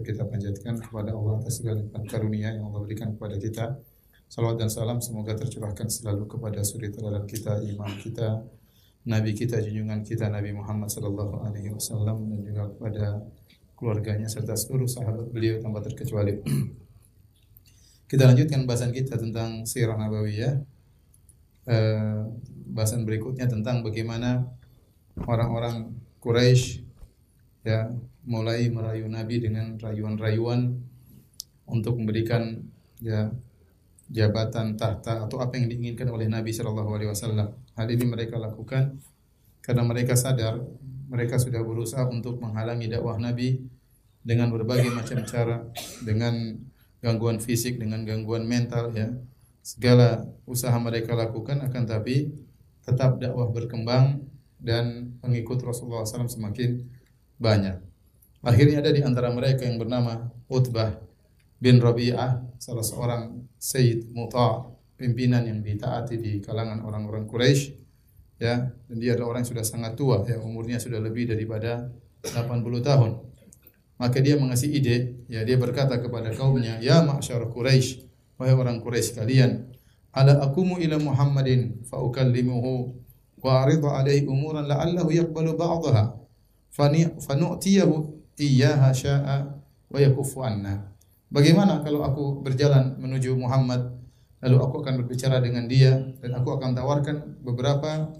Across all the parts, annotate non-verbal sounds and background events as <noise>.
kita panjatkan kepada Allah atas segala nikmat karunia yang Allah berikan kepada kita. Salawat dan salam semoga tercurahkan selalu kepada suri teladan kita, imam kita, nabi kita, junjungan kita Nabi Muhammad sallallahu alaihi wasallam dan juga kepada keluarganya serta seluruh sahabat beliau tanpa terkecuali. <clears throat> kita lanjutkan bahasan kita tentang sirah nabawiyah. Eh, bahasan berikutnya tentang bagaimana orang-orang Quraisy ya mulai merayu Nabi dengan rayuan-rayuan untuk memberikan ya jabatan tahta atau apa yang diinginkan oleh Nabi Shallallahu Alaihi Wasallam. Hal ini mereka lakukan karena mereka sadar mereka sudah berusaha untuk menghalangi dakwah Nabi dengan berbagai macam cara, dengan gangguan fisik, dengan gangguan mental ya. Segala usaha mereka lakukan akan tapi tetap dakwah berkembang dan pengikut Rasulullah SAW semakin banyak. Akhirnya ada di antara mereka yang bernama Utbah bin Rabi'ah, salah seorang Sayyid Muta, pimpinan yang ditaati di kalangan orang-orang Quraisy. Ya, dan dia adalah orang yang sudah sangat tua, ya umurnya sudah lebih daripada 80 tahun. Maka dia mengasih ide, ya dia berkata kepada kaumnya, "Ya ma'syar Quraisy, wahai orang Quraisy kalian, ala akumu ila Muhammadin fa ukallimuhu wa aridu alaihi umuran la'allahu yaqbalu ba'daha." fanu'tiyahu iyyaha sya'a wa yakufu anna. Bagaimana kalau aku berjalan menuju Muhammad lalu aku akan berbicara dengan dia dan aku akan tawarkan beberapa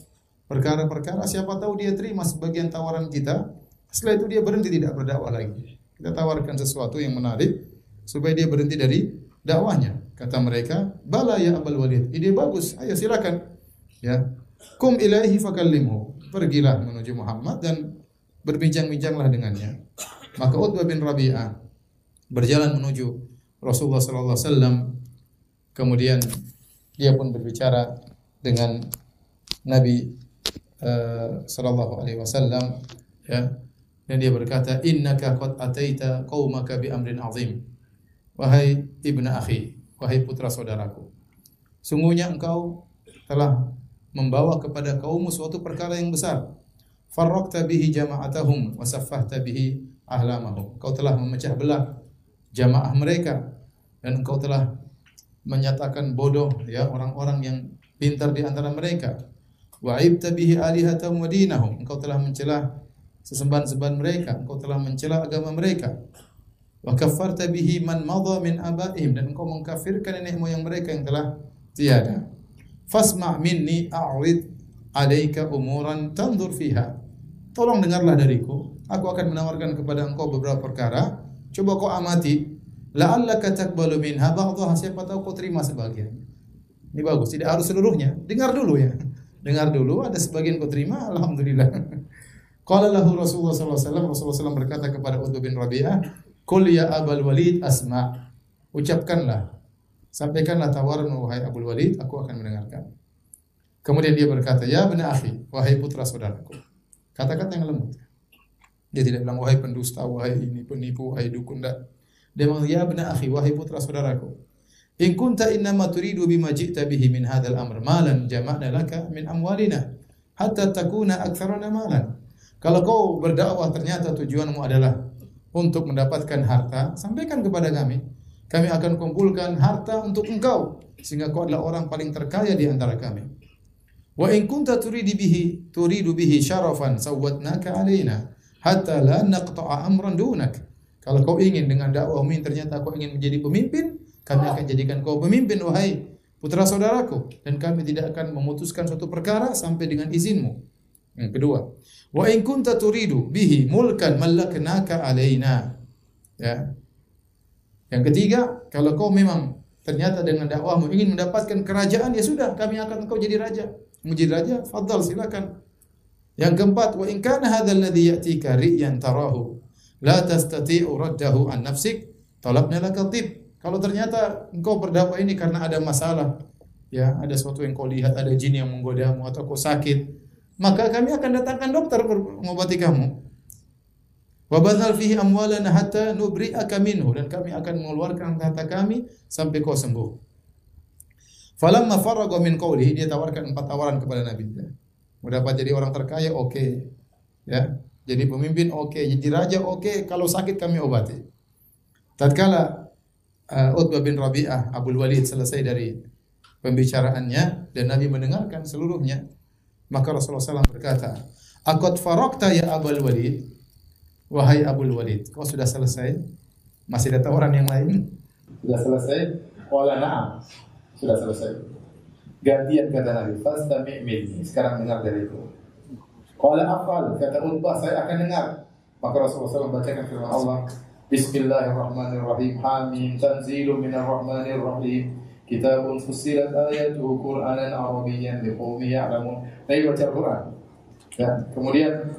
perkara-perkara. Siapa tahu dia terima sebagian tawaran kita setelah itu dia berhenti tidak berdakwah lagi. Kita tawarkan sesuatu yang menarik supaya dia berhenti dari dakwahnya. Kata mereka bala ya abul walid ide bagus. Ayo silakan. Ya. Kum ilaihi fakallimhu. Pergilah menuju Muhammad dan berbincang-bincanglah dengannya. Maka Utbah bin Rabi'ah berjalan menuju Rasulullah sallallahu alaihi wasallam. Kemudian dia pun berbicara dengan Nabi uh, sallallahu alaihi wasallam ya. Dan dia berkata, "Innaka qad ataita qaumaka bi amrin azim." Wahai ibnu akhi, wahai putra saudaraku. Sungguhnya engkau telah membawa kepada kaummu suatu perkara yang besar farraqta bihi jama'atahum wa saffahta bihi ahlamahum. Kau telah memecah belah jamaah mereka dan engkau telah menyatakan bodoh ya orang-orang yang pintar di antara mereka. Wa aibta bihi alihatahum wa dinahum. Engkau telah mencela sesembahan-sembahan mereka, engkau telah mencela agama mereka. Wa kaffarta bihi man madha min abaihim dan engkau mengkafirkan nenek moyang mereka yang telah tiada. Fasma' minni a'rid alaika umuran tandur fiha. Tolong dengarlah dariku. Aku akan menawarkan kepada engkau beberapa perkara. Coba kau amati. La'allaka taqbalu minha ba'daha siapa tahu kau terima sebagian. Ini bagus, tidak harus seluruhnya. Dengar dulu ya. Dengar dulu, ada sebagian kau terima, alhamdulillah. <laughs> Qala lahu Rasulullah sallallahu alaihi wasallam, Rasulullah SAW berkata kepada Utbah bin Rabi'ah, "Qul ya Abul Walid asma." Ucapkanlah, sampaikanlah tawaran wahai Abul Walid, aku akan mendengarkan. Kemudian dia berkata, "Ya benar akhi, wahai putra saudaraku." Kata-kata yang lembut. Dia tidak bilang wahai pendusta, wahai ini penipu, wahai dukun dak. Dia bilang, "Ya benar akhi, wahai putra saudaraku." In kunta innama turidu bima ji'ta bihi min hadzal amr malan jama'na laka min amwalina hatta takuna aktsarana malan. Kalau kau berdakwah ternyata tujuanmu adalah untuk mendapatkan harta, sampaikan kepada kami. Kami akan kumpulkan harta untuk engkau sehingga kau adalah orang paling terkaya di antara kami. Wa in kunta turidu bihi turidu bihi syarafan sawwatnaka alaina hatta la naqta'a amran dunak. Kalau kau ingin dengan dakwahmu ini ternyata kau ingin menjadi pemimpin, kami akan jadikan kau pemimpin wahai putra saudaraku dan kami tidak akan memutuskan suatu perkara sampai dengan izinmu. Yang kedua, wa in kunta turidu bihi mulkan mallaknaka alaina. Ya. Yang ketiga, kalau kau memang ternyata dengan dakwahmu ingin mendapatkan kerajaan ya sudah kami akan engkau jadi raja menjadi raja, fadal silakan. Yang keempat, wa in kana hadzal ladzi ya'tika ri'yan tarahu la tastati'u raddahu an nafsik, talabna laka tib. Kalau ternyata engkau berdakwah ini karena ada masalah, ya, ada sesuatu yang kau lihat, ada jin yang menggodamu atau kau sakit, maka kami akan datangkan dokter mengobati kamu. Wa badhal fihi amwalana hatta nubri'aka minhu dan kami akan mengeluarkan harta kami sampai kau sembuh. Falamma faragha min qawlihi dia tawarkan empat tawaran kepada Nabi. Mau dapat jadi orang terkaya oke. Okay. Ya. Jadi pemimpin oke, okay. jadi raja oke, okay. kalau sakit kami obati. Tatkala uh, Utbah bin Rabi'ah Abu Walid selesai dari pembicaraannya dan Nabi mendengarkan seluruhnya, maka Rasulullah SAW berkata, "Akot farokta ya Abu Walid, wahai Abu Walid, kau sudah selesai? Masih ada tawaran yang lain?" Sudah selesai? Wala na'am. Sudah selesai. Gantian kata Nabi, "Fastami' minni." Sekarang dengar dari itu. Qala afal, kata Utbah, saya akan dengar. Maka Rasulullah SAW bacakan firman Allah, Bismillahirrahmanirrahim. Hamim tanzilu minar rahmanir rahim. Kitabun fussilat ayatuhu Qur'anan Arabiyyan liqaumin ya'lamun. Nabi baca Al-Qur'an. Ya, kemudian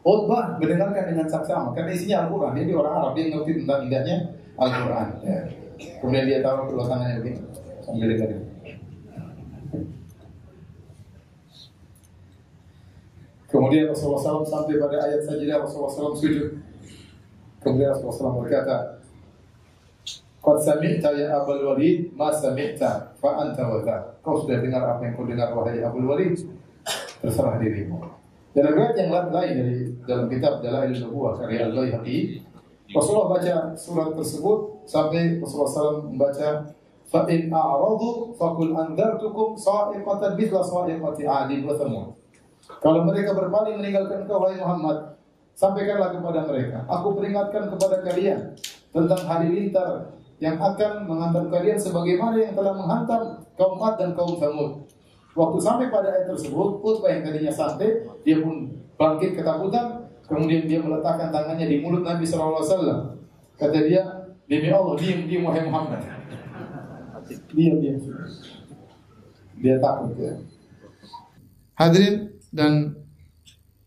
Utbah mendengarkan dengan saksama karena isinya Al-Qur'an. Dia orang Arab, dia ngerti tentang indahnya Al-Qur'an. Ya. Kemudian dia taruh kedua tangannya begini. Kemudian Rasulullah SAW sampai pada ayat sajidah Rasulullah SAW sujud. Kemudian Rasulullah SAW berkata, Qad sami'ta ya Abul Walid, ma sami'ta fa anta wa Kau sudah dengar apa yang kau dengar wahai Abul Walid? Terserah dirimu. Dan riwayat yang lain dari dalam kitab Dalail Nubuwah karya Al-Baihaqi, Rasulullah baca surat tersebut sampai Rasulullah SAW membaca a'radu faqul andartukum sa'iqatan mithla sa'iqati 'adin wa thamud. Kalau mereka berpaling meninggalkan kau wahai Muhammad, sampaikanlah kepada mereka, aku peringatkan kepada kalian tentang hari lintar yang akan menghantam kalian sebagaimana yang telah menghantam kaum Ad dan kaum Samud. Waktu sampai pada ayat tersebut, Utbah yang tadinya santai, dia pun bangkit ketakutan, kemudian dia meletakkan tangannya di mulut Nabi SAW. Kata dia, demi Allah, diam, diam wahai Muhammad. Dia takut ya. Hadirin dan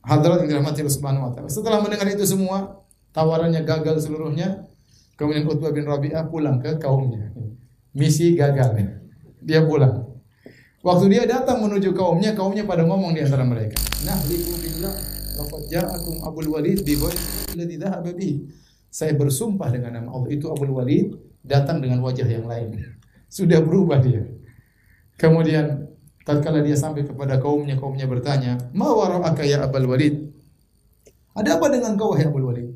hadirat yang dirahmati Allah Subhanahu wa taala. Setelah mendengar itu semua, tawarannya gagal seluruhnya, kemudian Utbah bin Rabi'ah pulang ke kaumnya. Misi gagal. Dia pulang. Waktu dia datang menuju kaumnya, kaumnya pada ngomong di antara mereka. Nah, billah laqad ja'akum Abul Walid bi alladhi dhahaba. Saya bersumpah dengan nama Allah itu Abul Walid datang dengan wajah yang lain. Sudah berubah dia. Kemudian tatkala dia sampai kepada kaumnya, kaumnya bertanya, "Ma wara'aka ya Abul Walid?" Ada apa dengan kau wahai Abul Walid?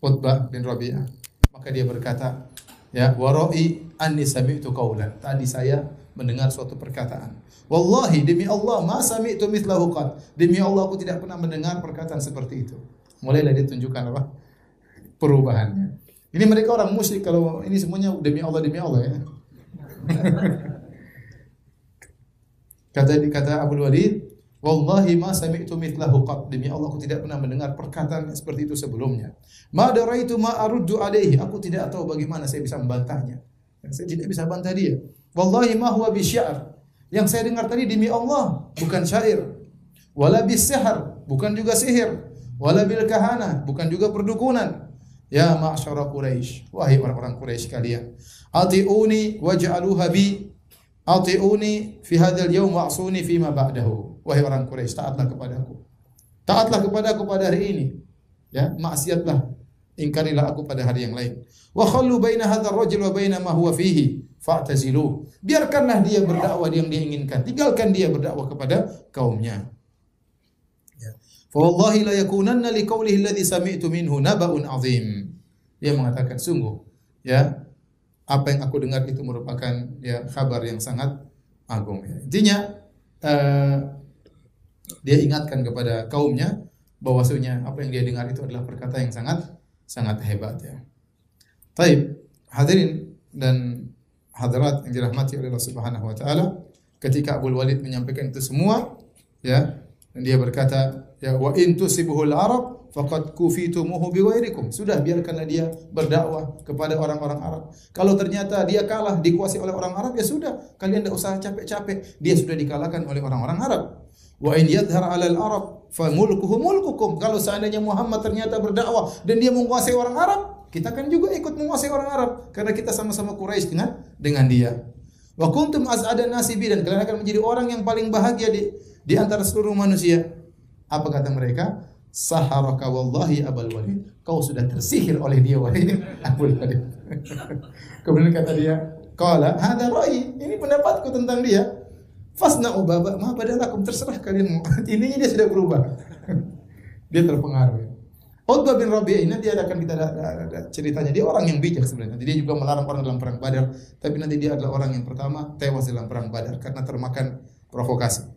Utbah bin Rabi'ah. Maka dia berkata, ya, "Wara'i anni sami'tu qaulan." Tadi saya mendengar suatu perkataan. Wallahi demi Allah ma sami'tu mithlahu qad. Demi Allah aku tidak pernah mendengar perkataan seperti itu. Mulailah dia tunjukkan apa? Perubahannya. Ini mereka orang musyrik kalau ini semuanya demi Allah demi Allah ya. <laughs> Kata kata Abu Walid, Wallahi ma sami'tu mithlahu qat. Demi Allah aku tidak pernah mendengar perkataan seperti itu sebelumnya. Ma daraitu ma aruddu alaihi. Aku tidak tahu bagaimana saya bisa membantahnya. Saya tidak bisa bantah dia. Wallahi ma huwa bisya'ar. Yang saya dengar tadi demi Allah, bukan syair. Wala bisihar, bukan juga sihir. Wala bil kahana, bukan juga perdukunan. Ya ma'syara Quraisy, wahai orang-orang Quraisy kalian. Atiuni waj'aluha bi Ati'uni fi hadzal yaum wa'suni fi ma ba'dahu. Wahai orang Quraisy, taatlah kepadaku. Taatlah kepadaku pada hari ini. Ya, maksiatlah. Ingkarilah aku pada hari yang lain. Wa khallu baina hadzal rajul wa baina ma huwa fihi fa'tazilu. Biarkanlah dia berdakwah yang dia inginkan. Tinggalkan dia berdakwah kepada kaumnya. Fa wallahi la yakunanna liqaulihi alladhi sami'tu minhu naba'un azim. Dia mengatakan sungguh ya apa yang aku dengar itu merupakan ya kabar yang sangat agung. Ya. Intinya uh, dia ingatkan kepada kaumnya bahwasanya apa yang dia dengar itu adalah perkataan yang sangat sangat hebat ya. Taib, hadirin dan hadirat yang dirahmati oleh Allah Subhanahu wa taala, ketika Abu Walid menyampaikan itu semua, ya, dan dia berkata, ya wa in tusibuhul arab faqad kufitumuhu biwairikum. Sudah biarkanlah dia berdakwah kepada orang-orang Arab. Kalau ternyata dia kalah dikuasai oleh orang Arab ya sudah, kalian tidak usah capek-capek. Dia sudah dikalahkan oleh orang-orang Arab. Wa in yadhhar 'alal Arab fa mulkuhu mulkukum. Kalau seandainya Muhammad ternyata berdakwah dan dia menguasai orang Arab, kita kan juga ikut menguasai orang Arab karena kita sama-sama Quraisy dengan dengan dia. Wa kuntum az'ada nasibi dan kalian akan menjadi orang yang paling bahagia di di antara seluruh manusia. Apa kata mereka? saharaka wallahi abul walid. Kau sudah tersihir oleh dia wahai <laughs> abul walid. <laughs> Kemudian kata dia, qala hadza ra'yi. Ini pendapatku tentang dia. Fasna ubaba ma badalakum terserah kalian. <laughs> Intinya dia sudah berubah. dia terpengaruh. Utbah bin Rabi'ah ini nanti akan kita ada, ada, ada ceritanya. Dia orang yang bijak sebenarnya. Dia juga melarang orang dalam perang Badar, tapi nanti dia adalah orang yang pertama tewas dalam perang Badar karena termakan provokasi.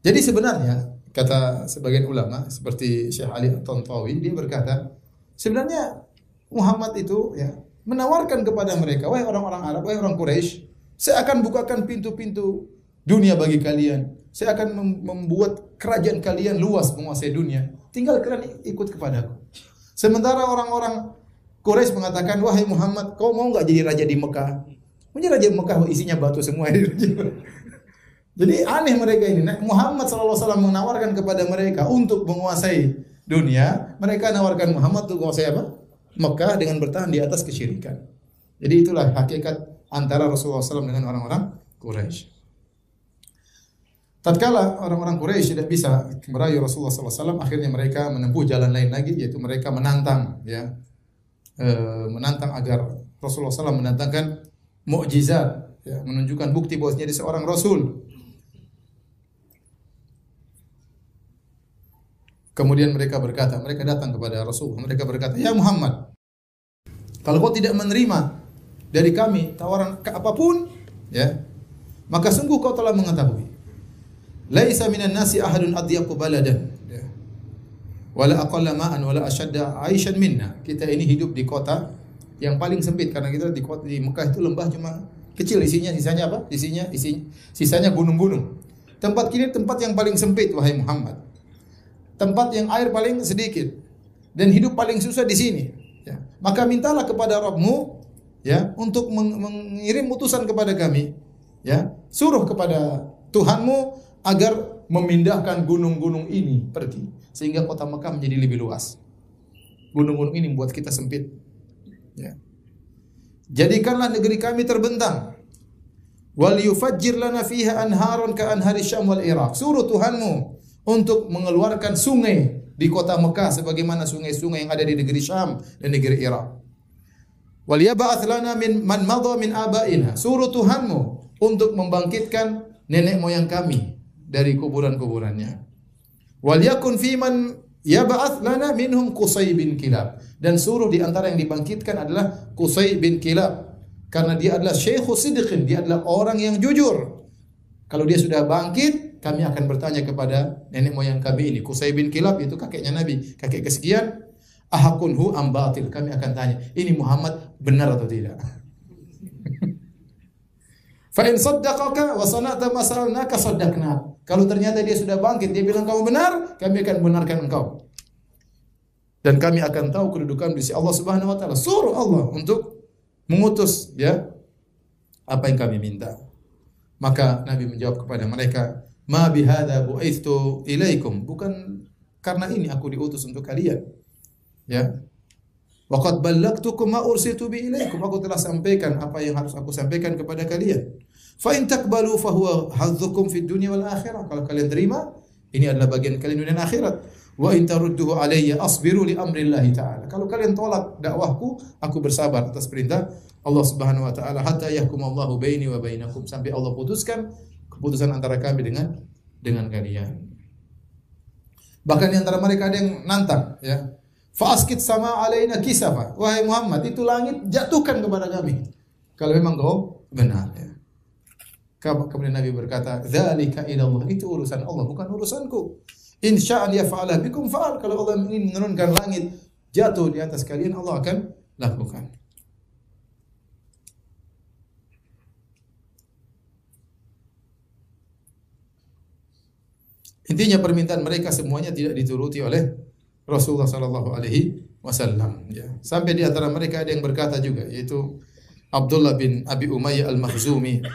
Jadi sebenarnya kata sebagian ulama seperti Syekh Ali Tontowi dia berkata, sebenarnya Muhammad itu ya menawarkan kepada mereka, wahai orang-orang Arab, wahai orang Quraisy, saya akan bukakan pintu-pintu dunia bagi kalian. Saya akan membuat kerajaan kalian luas menguasai dunia. Tinggal kalian ikut kepadaku. Sementara orang-orang Quraisy mengatakan, wahai Muhammad, kau mau nggak jadi raja di Mekah? Menjadi raja Mekah isinya batu semua. <laughs> jadi aneh mereka ini. Nah, Muhammad SAW menawarkan kepada mereka untuk menguasai dunia. Mereka nawarkan Muhammad untuk menguasai apa? Mekah dengan bertahan di atas kesyirikan. Jadi itulah hakikat antara Rasulullah SAW dengan orang-orang Quraisy. Tatkala orang-orang Quraisy tidak bisa merayu Rasulullah SAW, akhirnya mereka menempuh jalan lain lagi, yaitu mereka menantang, ya, e, menantang agar Rasulullah SAW mendatangkan mukjizat, ya, menunjukkan bukti bahwasanya dia seorang Rasul. Kemudian mereka berkata, mereka datang kepada Rasul, mereka berkata, ya Muhammad, kalau kau tidak menerima dari kami tawaran apa pun, ya, maka sungguh kau telah mengetahui Laisa minan nasi ahadun adyaqu baladan. Ya. Wala aqalla ma'an wala ashadda aishan minna. Kita ini hidup di kota yang paling sempit karena kita di kota di Mekah itu lembah cuma kecil isinya sisanya apa? Isinya isi sisanya gunung-gunung. Tempat kini tempat yang paling sempit wahai Muhammad. Tempat yang air paling sedikit dan hidup paling susah di sini. Ya. Maka mintalah kepada Rabbmu ya untuk mengirim utusan kepada kami ya suruh kepada Tuhanmu agar memindahkan gunung-gunung ini pergi sehingga kota Mekah menjadi lebih luas. Gunung-gunung ini membuat kita sempit. Ya. Jadikanlah negeri kami terbentang. Wal yufajjir lana fiha anharun ka anhari Syam wal Iraq. Suruh Tuhanmu untuk mengeluarkan sungai di kota Mekah sebagaimana sungai-sungai yang ada di negeri Syam dan negeri Irak. Wal yab'ats lana min man madha min abaina. Suruh Tuhanmu untuk membangkitkan nenek moyang kami dari kuburan-kuburannya. Wal yakun fiman yab'ats lana minhum Qusay bin Kilab dan suruh di antara yang dibangkitkan adalah Qusay bin Kilab karena dia adalah syekhu sidqin, dia adalah orang yang jujur. Kalau dia sudah bangkit, kami akan bertanya kepada nenek moyang kami ini. Qusay bin Kilab itu kakeknya Nabi, kakek kesekian. Ahakunhu am batil? Kami akan tanya, ini Muhammad benar atau tidak? <laughs> Fa in saddaqaka wa sana'ta saddaqna. Kalau ternyata dia sudah bangkit, dia bilang kamu benar, kami akan benarkan engkau. Dan kami akan tahu kedudukan di sisi Allah Subhanahu wa taala. Suruh Allah untuk mengutus ya apa yang kami minta. Maka Nabi menjawab kepada mereka, "Ma bihadza bu'ithu ilaikum." Bukan karena ini aku diutus untuk kalian. Ya. Waqad ballagtukum ma ursitu bi ilaikum. Aku telah sampaikan apa yang harus aku sampaikan kepada kalian. Fa in takbalu fa huwa hadzukum fid dunya wal akhirah. Kalau kalian terima, ini adalah bagian kalian dunia dan akhirat. Wa in tarudduhu alayya asbiru li amrillah taala. Kalau kalian tolak dakwahku, aku bersabar atas perintah Allah Subhanahu wa taala hatta yahkum Allahu baini wa bainakum sampai Allah putuskan keputusan antara kami dengan dengan kalian. Bahkan di antara mereka ada yang nantang, ya. Faaskit sama alaina kisafa. Wahai Muhammad, itu langit jatuhkan kepada kami. Kalau memang kau benar ya. Kemudian Nabi berkata, "Dzalika Allah." Itu urusan Allah, bukan urusanku. In sya'an yaf'ala bikum fa'al. Kalau Allah ingin menurunkan langit jatuh di atas kalian, Allah akan lakukan. Intinya permintaan mereka semuanya tidak dituruti oleh Rasulullah sallallahu alaihi wasallam ya. Sampai di antara mereka ada yang berkata juga yaitu Abdullah bin Abi Umayyah Al-Makhzumi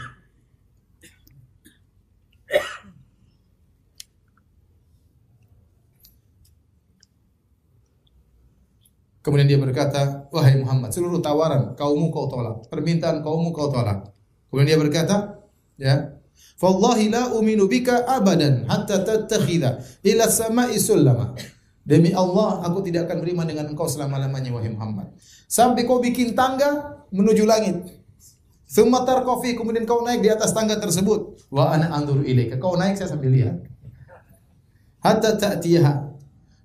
Kemudian dia berkata, "Wahai Muhammad, seluruh tawaran kaummu kau tolak, permintaan kaummu kau tolak." Kemudian dia berkata, ya, "Fallahi la uminu bika abadan hatta tattakhidha ila sama'i sullama." Demi Allah, aku tidak akan beriman dengan engkau selama-lamanya, wahai Muhammad. Sampai kau bikin tangga menuju langit. Sumatar kofi, kemudian kau naik di atas tangga tersebut. Wa ana andur ilaika. Kau naik, saya sambil lihat. Hatta ta'tiyaha.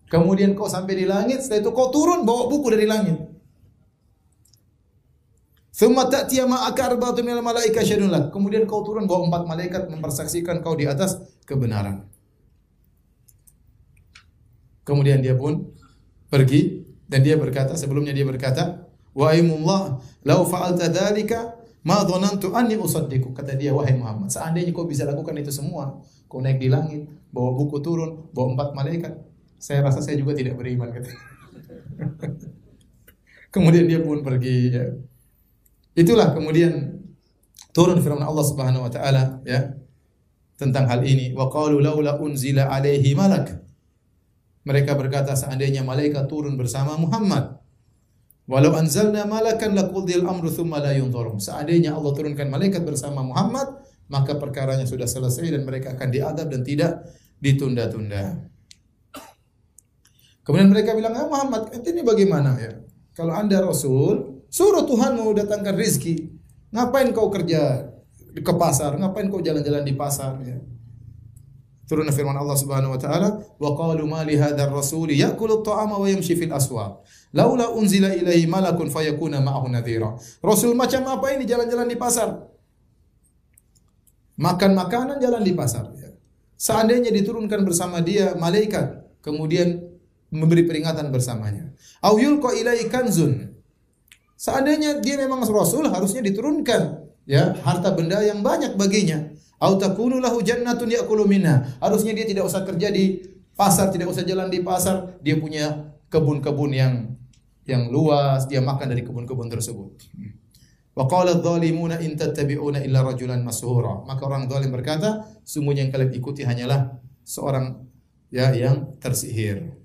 Kemudian kau sampai di langit, setelah itu kau turun bawa buku dari langit. Thumma ta'tiya ma'aka arba'atu minal malaika syadun lak. Kemudian kau turun bawa empat malaikat mempersaksikan kau di atas kebenaran. Kemudian dia pun pergi dan dia berkata sebelumnya dia berkata, "Wa aimullah, law fa'alta dzalika ma dhanantu anni usaddiqu." Kata dia, "Wahai Muhammad, seandainya kau bisa lakukan itu semua, kau naik di langit, bawa buku turun, bawa empat malaikat, saya rasa saya juga tidak beriman." Kata. <laughs> Kemudian dia pun pergi ya. Itulah kemudian turun firman Allah Subhanahu wa taala ya tentang hal ini. Wa qalu laula unzila alaihi malak. Mereka berkata seandainya malaikat turun bersama Muhammad walau anzalna malakan laqudil amru thumma la yunzarun. Seandainya Allah turunkan malaikat bersama Muhammad maka perkaranya sudah selesai dan mereka akan diadab dan tidak ditunda-tunda. Kemudian mereka bilang, "Ya Muhammad, ini bagaimana ya? Kalau Anda rasul, Suruh Tuhan mau datangkan rizki. Ngapain kau kerja ke pasar? Ngapain kau jalan-jalan di pasar? Ya. Turun firman Allah Subhanahu wa taala, "Wa qalu ma li hadzal rasuli ya'kulu at-ta'ama wa yamshi fil aswaq. Laula unzila ilaihi malakun fayakuna ma'ahu nadhira." Rasul macam apa ini jalan-jalan di pasar? Makan makanan jalan di pasar ya. Seandainya diturunkan bersama dia malaikat, kemudian memberi peringatan bersamanya. Au yulqa ilaihi kanzun Seandainya dia memang rasul harusnya diturunkan ya harta benda yang banyak baginya. Au takunu lahu jannatun ya'kulu minha. Harusnya dia tidak usah kerja di pasar, tidak usah jalan di pasar, dia punya kebun-kebun yang yang luas, dia makan dari kebun-kebun tersebut. Wa qala adh-dhalimuna in tattabi'una illa rajulan mashura. Maka orang zalim berkata, sungguhnya yang kalian ikuti hanyalah seorang ya yang tersihir.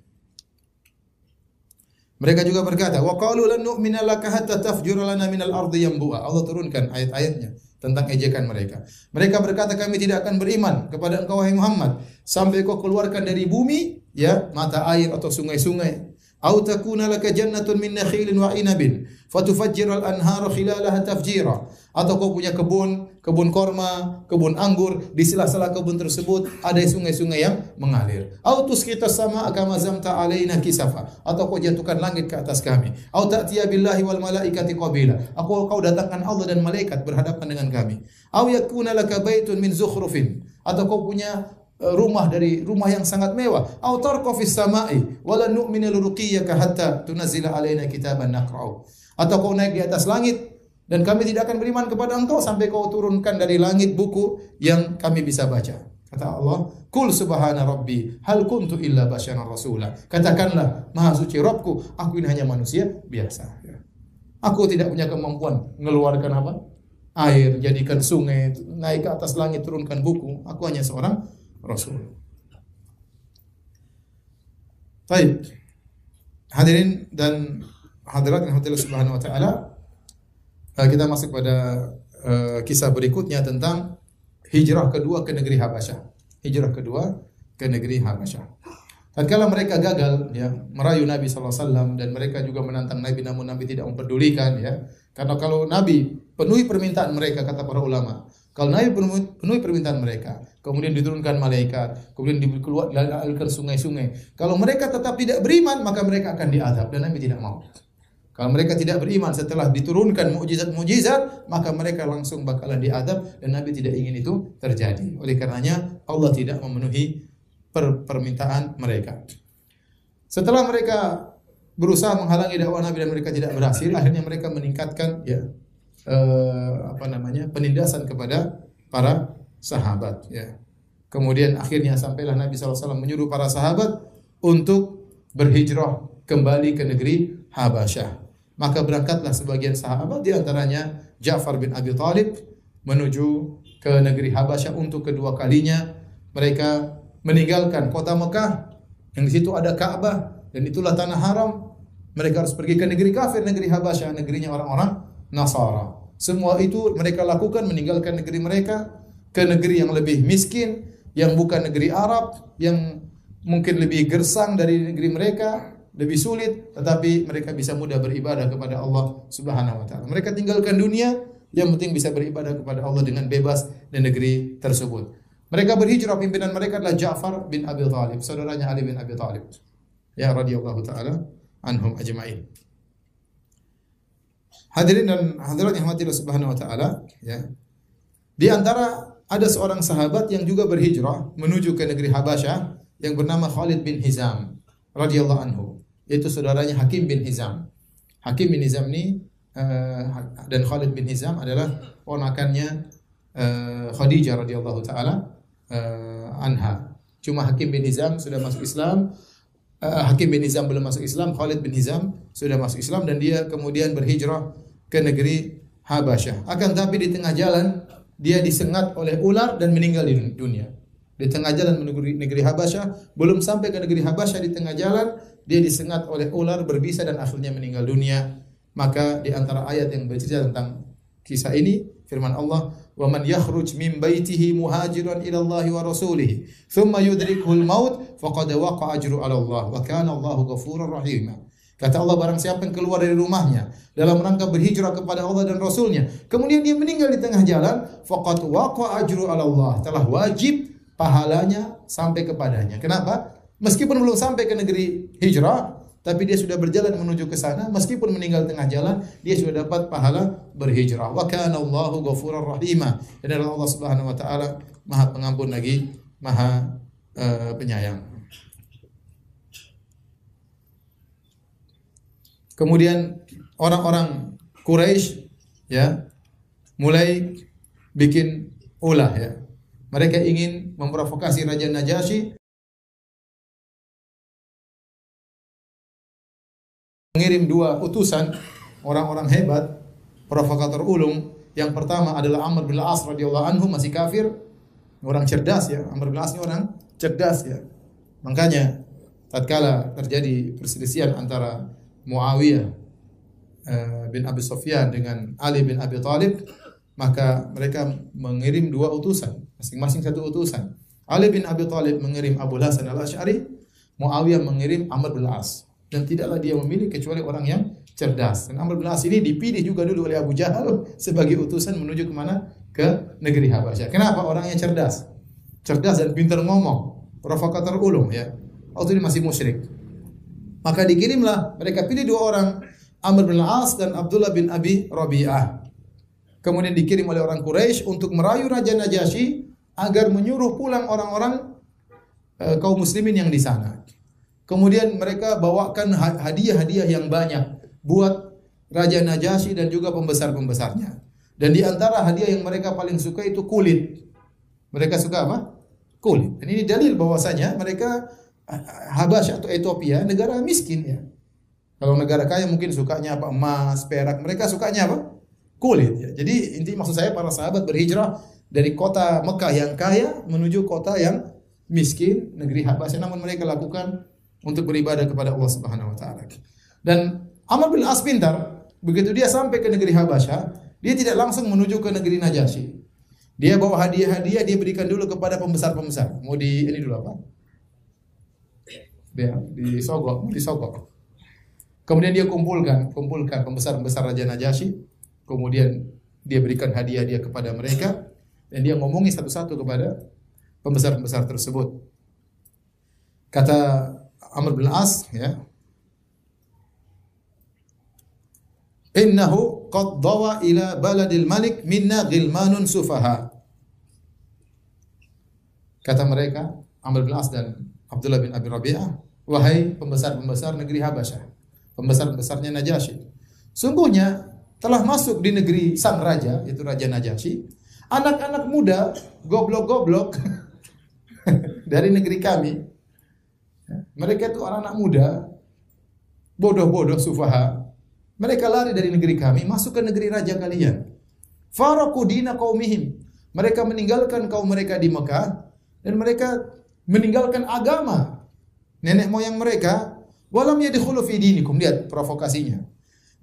Mereka juga berkata, "Wa qalu lan nu'mina laka hatta tafjura lana minal ardi yanbu'a." Allah turunkan ayat-ayatnya tentang ejekan mereka. Mereka berkata, "Kami tidak akan beriman kepada engkau wahai Muhammad sampai kau keluarkan dari bumi ya mata air atau sungai-sungai Au takuna laka jannatun min nakhilin wa inabin fatufajjiral anhara khilalaha tafjira. Atau kau punya kebun, kebun korma, kebun anggur, di sela-sela kebun tersebut ada sungai-sungai yang mengalir. Au tusqita sama kama zamta alaina kisafa. Atau kau jatuhkan langit ke atas kami. Au ta'tiya billahi wal malaikati qabila. Aku kau datangkan Allah dan malaikat berhadapan dengan kami. Au yakuna laka baitun min zukhrufin. Atau kau punya Eh, rumah dari rumah yang sangat mewah au tarqa fis samai wala nu'minu liruqiyyaka hatta tunzila alaina kitaban naqra'u atau kau naik di atas langit dan kami tidak akan beriman kepada engkau sampai kau turunkan dari langit buku yang kami bisa baca. Kata Allah kul subhana rabbi hal kuntu illa basyaran rasula. Katakanlah maha suci Rabbku aku ini hanya manusia biasa. Aku tidak punya kemampuan mengeluarkan apa? Air jadikan sungai naik ke atas langit turunkan buku. Aku hanya seorang Rasul. Baik. Hadirin dan hadirat yang subhanahu wa ta'ala kita masuk pada uh, kisah berikutnya tentang hijrah kedua ke negeri Habasyah. Hijrah kedua ke negeri Habasyah. Tatkala mereka gagal ya merayu Nabi SAW dan mereka juga menantang Nabi namun Nabi tidak memperdulikan ya. Karena kalau Nabi penuhi permintaan mereka kata para ulama, kalau Nabi penuhi permintaan mereka, kemudian diturunkan malaikat, kemudian dikeluar dialirkan sungai-sungai. Kalau mereka tetap tidak beriman, maka mereka akan diadab dan Nabi tidak mau. Kalau mereka tidak beriman setelah diturunkan mukjizat-mukjizat, maka mereka langsung bakalan diadab dan Nabi tidak ingin itu terjadi. Oleh karenanya Allah tidak memenuhi per permintaan mereka. Setelah mereka berusaha menghalangi dakwah Nabi dan mereka tidak berhasil, akhirnya mereka meningkatkan ya eh, apa namanya penindasan kepada para sahabat ya. Kemudian akhirnya sampailah Nabi SAW menyuruh para sahabat untuk berhijrah kembali ke negeri Habasyah. Maka berangkatlah sebagian sahabat di antaranya Ja'far bin Abi Thalib menuju ke negeri Habasyah untuk kedua kalinya mereka meninggalkan kota Mekah yang di situ ada Ka'bah dan itulah tanah haram. Mereka harus pergi ke negeri kafir, negeri Habasyah, negerinya orang-orang Nasara. Semua itu mereka lakukan meninggalkan negeri mereka ke negeri yang lebih miskin, yang bukan negeri Arab, yang mungkin lebih gersang dari negeri mereka, lebih sulit, tetapi mereka bisa mudah beribadah kepada Allah Subhanahu wa taala. Mereka tinggalkan dunia, yang penting bisa beribadah kepada Allah dengan bebas di negeri tersebut. Mereka berhijrah pimpinan mereka adalah Ja'far bin Abi Thalib, saudaranya Ali bin Abi Thalib. ya radhiyallahu taala anhum ajma'in. Hadirin dan hadirat yang Allah Subhanahu wa taala, ya. Di antara ada seorang sahabat yang juga berhijrah menuju ke negeri Habasyah yang bernama Khalid bin Hizam radhiyallahu anhu, yaitu saudaranya Hakim bin Hizam. Hakim bin Hizam ini uh, dan Khalid bin Hizam adalah ponakannya uh, Khadijah radhiyallahu taala uh, anha. Cuma Hakim bin Hizam sudah masuk Islam, uh, Hakim bin Hizam belum masuk Islam, Khalid bin Hizam sudah masuk Islam dan dia kemudian berhijrah ke negeri Habasyah. Akan tapi di tengah jalan dia disengat oleh ular dan meninggal di dunia. Di tengah jalan menuju negeri Habasyah, belum sampai ke negeri Habasyah di tengah jalan dia disengat oleh ular berbisa dan akhirnya meninggal dunia. Maka di antara ayat yang bercerita tentang kisah ini firman Allah, "Wa man yakhruj min baitihi muhajiran ila Allah wa rasulih, thumma yudrikuhu al-maut faqad waqa'a ajru 'ala Allah wa kana Allahu ghafurur rahim." Kata Allah barang siapa yang keluar dari rumahnya dalam rangka berhijrah kepada Allah dan Rasulnya. Kemudian dia meninggal di tengah jalan. Faqat waqa ajru ala Allah. Telah wajib pahalanya sampai kepadanya. Kenapa? Meskipun belum sampai ke negeri hijrah, tapi dia sudah berjalan menuju ke sana, meskipun meninggal tengah jalan, dia sudah dapat pahala berhijrah. Wa kana Allahu ghafurur rahima. Dan Allah Subhanahu wa taala Maha Pengampun lagi, Maha uh, penyayang. Kemudian orang-orang Quraisy ya mulai bikin ulah ya. Mereka ingin memprovokasi Raja Najasyi mengirim dua utusan orang-orang hebat, provokator ulung. Yang pertama adalah Amr bin As radhiyallahu anhu masih kafir, orang cerdas ya. Amr bin As ini orang cerdas ya. Makanya tatkala terjadi perselisihan antara Muawiyah uh, bin Abi Sufyan dengan Ali bin Abi Thalib, maka mereka mengirim dua utusan, masing-masing satu utusan. Ali bin Abi Thalib mengirim Abu Hasan al-Asy'ari, Muawiyah mengirim Amr bin As dan tidaklah dia memilih kecuali orang yang cerdas. Dan Amr bin As ini dipilih juga dulu oleh Abu Jahal sebagai utusan menuju ke mana? Ke negeri Habasyah. Kenapa? Orangnya cerdas. Cerdas dan pintar ngomong. Provokator ulung ya. Waktu ini masih musyrik. Maka dikirimlah mereka pilih dua orang Amr bin As dan Abdullah bin Abi Rabi'ah. Kemudian dikirim oleh orang Quraisy untuk merayu Raja Najasyi agar menyuruh pulang orang-orang e, kaum muslimin yang di sana. Kemudian mereka bawakan hadiah-hadiah yang banyak buat Raja Najasyi dan juga pembesar-pembesarnya. Dan di antara hadiah yang mereka paling suka itu kulit. Mereka suka apa? Kulit. Dan ini dalil bahwasanya mereka Habasyah atau Ethiopia negara miskin ya. Kalau negara kaya mungkin sukanya apa? Emas, perak. Mereka sukanya apa? Kulit ya. Jadi inti maksud saya para sahabat berhijrah dari kota Mekah yang kaya menuju kota yang miskin, negeri Habasyah. Namun mereka lakukan untuk beribadah kepada Allah Subhanahu wa taala. Dan Amr bin As pintar, begitu dia sampai ke negeri Habasyah, dia tidak langsung menuju ke negeri Najasyi. Dia bawa hadiah-hadiah, dia berikan dulu kepada pembesar-pembesar. Mau di ini dulu apa? Dia disogok, disogok. Kemudian dia kumpulkan, kumpulkan pembesar-pembesar Raja Najasyi. Kemudian dia berikan hadiah dia kepada mereka dan dia ngomongi satu-satu kepada pembesar-pembesar tersebut. Kata Amr bin As ya. Innahu qad dawa ila baladil malik minna ghilmanun sufaha. Kata mereka, Amr bin As dan Abdullah bin Abi Rabi'ah, wahai pembesar-pembesar negeri Habasyah, pembesar-pembesarnya Najasyi. Sungguhnya telah masuk di negeri sang raja, yaitu Raja Najasyi, anak-anak muda goblok-goblok <laughs> dari negeri kami. Mereka itu anak-anak muda, bodoh-bodoh sufaha. Mereka lari dari negeri kami, masuk ke negeri raja kalian. Faraku dina kaumihim. Mereka meninggalkan kaum mereka di Mekah dan mereka meninggalkan agama nenek moyang mereka. Walam yadkhulu dinikum. Lihat provokasinya.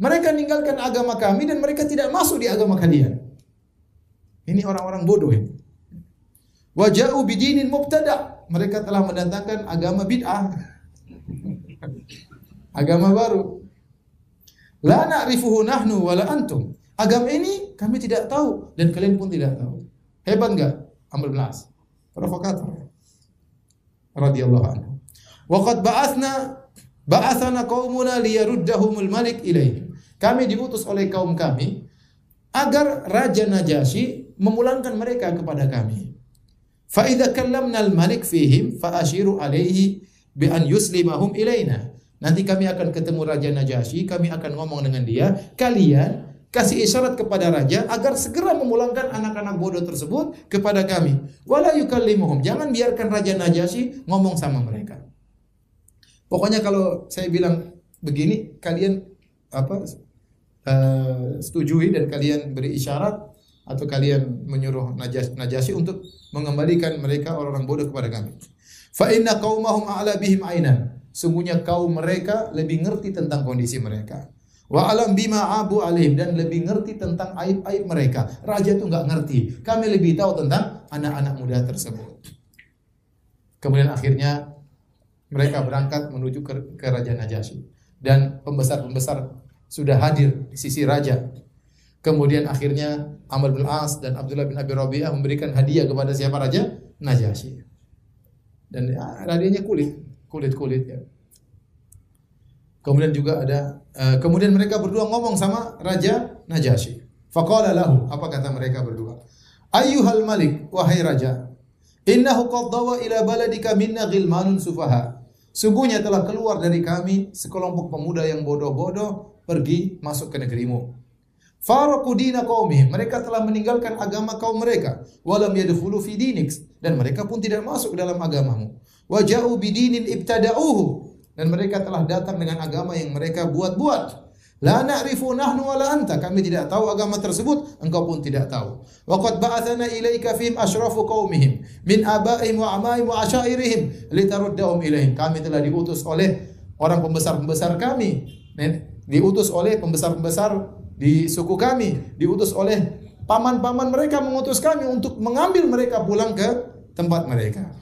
Mereka meninggalkan agama kami dan mereka tidak masuk di agama kalian. Ini orang-orang bodoh ini. Waja'u bidinin mubtada' mereka telah mendatangkan agama bid'ah. agama baru. La na'rifuhu nahnu wala antum. Agama ini kami tidak tahu dan kalian pun tidak tahu. Hebat enggak? Amr bin As. Provokator. Radhiyallahu anhu. Wa qad ba'athna Ba'athana qaumuna liyaruddahumul malik ilaihim. Kami diutus oleh kaum kami agar Raja Najasyi memulangkan mereka kepada kami. Fa idza al-malik fihim fa ashiru alaihi bi an yuslimahum ilaina. Nanti kami akan ketemu Raja Najasyi, kami akan ngomong dengan dia, kalian kasih isyarat kepada raja agar segera memulangkan anak-anak bodoh tersebut kepada kami. Wala yukallimuhum. Jangan biarkan Raja Najasyi ngomong sama mereka. Pokoknya kalau saya bilang begini, kalian apa uh, setujui dan kalian beri isyarat atau kalian menyuruh Najasyi, Najasyi untuk mengembalikan mereka orang-orang bodoh kepada kami. Fa inna qaumahum a'la bihim ainan. Sungguhnya kaum mereka lebih ngerti tentang kondisi mereka. Wa alam bima abu alim dan lebih ngerti tentang aib-aib mereka. Raja itu nggak ngerti. Kami lebih tahu tentang anak-anak muda tersebut. Kemudian akhirnya mereka berangkat menuju ke, ke Raja Najasyi dan pembesar-pembesar sudah hadir di sisi raja. Kemudian akhirnya Amr bin As dan Abdullah bin Abi Rabi'ah memberikan hadiah kepada siapa raja? Najasyi. Dan ya, hadiahnya kulit kulit-kulit ya. Kemudian juga ada uh, kemudian mereka berdua ngomong sama Raja Najasyi. Faqala lahu, apa kata mereka berdua? Ayyuhal malik, wahai raja, innahu qad dawa ila baladika minna ghilmanun sufaha. Sungguhnya telah keluar dari kami sekelompok pemuda yang bodoh-bodoh pergi masuk ke negerimu. Faraku dina qaumihim. Mereka telah meninggalkan agama kaum mereka. Walam yadkhulu fi dinik. Dan mereka pun tidak masuk dalam agamamu. Waja'u bidinin ibtada'uhu. Dan mereka telah datang dengan agama yang mereka buat-buat. La na'rifu nahnu wala anta. Kami tidak tahu agama tersebut, engkau pun tidak tahu. Wa qad ba'athana ilaika fihim asyrafu qaumihim min abaihim wa amaihim wa asyairihim litaruddahum ilaihim. Kami telah diutus oleh orang pembesar-pembesar kami. Diutus oleh pembesar-pembesar di suku kami, diutus oleh paman-paman mereka mengutus kami untuk mengambil mereka pulang ke tempat mereka.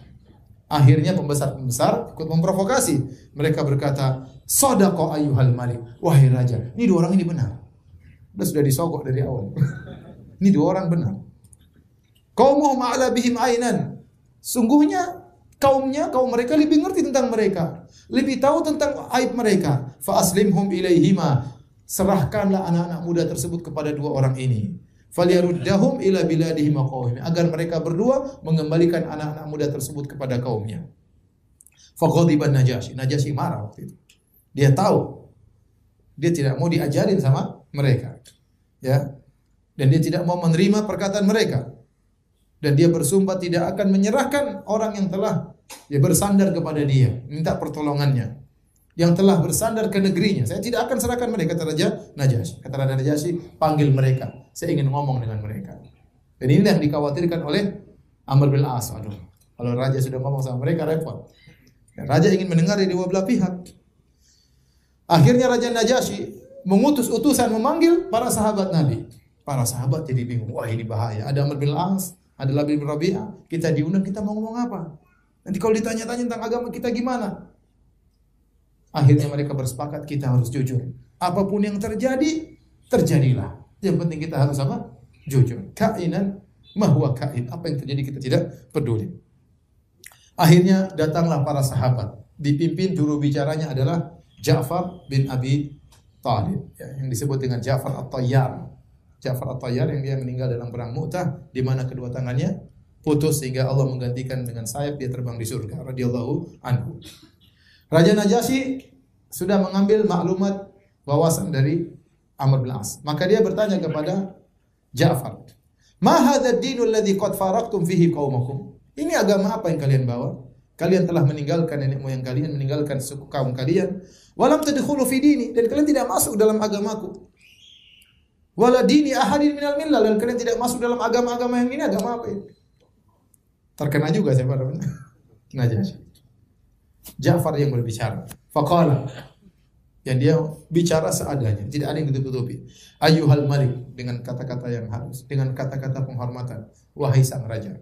Akhirnya pembesar-pembesar ikut memprovokasi. Mereka berkata, Sodako ayuhal malik. Wahai raja, ini dua orang ini benar. Sudah sudah disogok dari awal. <laughs> ini dua orang benar. Kaumuhum a'la bihim ainan. Sungguhnya kaumnya, kaum mereka lebih ngerti tentang mereka. Lebih tahu tentang aib mereka. Fa aslimhum ilaihima. Serahkanlah anak-anak muda tersebut kepada dua orang ini falyaruddahum ila biladihim agar mereka berdua mengembalikan anak-anak muda tersebut kepada kaumnya. Faghadiban Najasyi. Najasyi marah waktu itu. Dia tahu dia tidak mau diajarin sama mereka. Ya. Dan dia tidak mau menerima perkataan mereka. Dan dia bersumpah tidak akan menyerahkan orang yang telah dia bersandar kepada dia, minta pertolongannya yang telah bersandar ke negerinya. Saya tidak akan serahkan mereka kata Raja Najasyi. Kata Raja Najasyi, panggil mereka. Saya ingin ngomong dengan mereka. Dan ini yang dikhawatirkan oleh Amr bin As. Aduh, kalau raja sudah ngomong sama mereka repot. Raja ingin mendengar dari dua belah pihak. Akhirnya Raja Najasyi mengutus utusan memanggil para sahabat Nabi. Para sahabat jadi bingung. Wah ini bahaya. Ada Amr bin As, ada Labib bin Rabi'ah. Kita diundang, kita mau ngomong apa? Nanti kalau ditanya-tanya tentang agama kita gimana? Akhirnya mereka bersepakat kita harus jujur. Apa pun yang terjadi, terjadilah. Yang penting kita harus apa? Jujur. Kainan mahwa kain. Apa yang terjadi kita tidak peduli. Akhirnya datanglah para sahabat. Dipimpin juru bicaranya adalah Ja'far bin Abi Talib. Ya, yang disebut dengan Ja'far At-Tayyar. Ja'far At-Tayyar yang dia meninggal dalam perang Mu'tah. Di mana kedua tangannya putus sehingga Allah menggantikan dengan sayap dia terbang di surga. Radiyallahu anhu. Raja Najasyi sudah mengambil maklumat wawasan dari Amr bin As. Maka dia bertanya kepada Ja'far, "Ma hadzal dinul ladzi qad faraqtum fihi qaumakum?" Ini agama apa yang kalian bawa? Kalian telah meninggalkan nenek moyang kalian, meninggalkan suku kaum kalian. Walam tadkhulu fi dini dan kalian tidak masuk dalam agamaku. Wala dini ahadin minal millah dan kalian tidak masuk dalam agama-agama yang ini agama apa ini? Terkena juga saya pada <laughs> Najasyi. Ja'far yang berbicara. Faqala yang dia bicara seadanya, tidak ada yang ditutupi. Ayuhal malik dengan kata-kata yang halus, dengan kata-kata penghormatan. Wahai sang raja.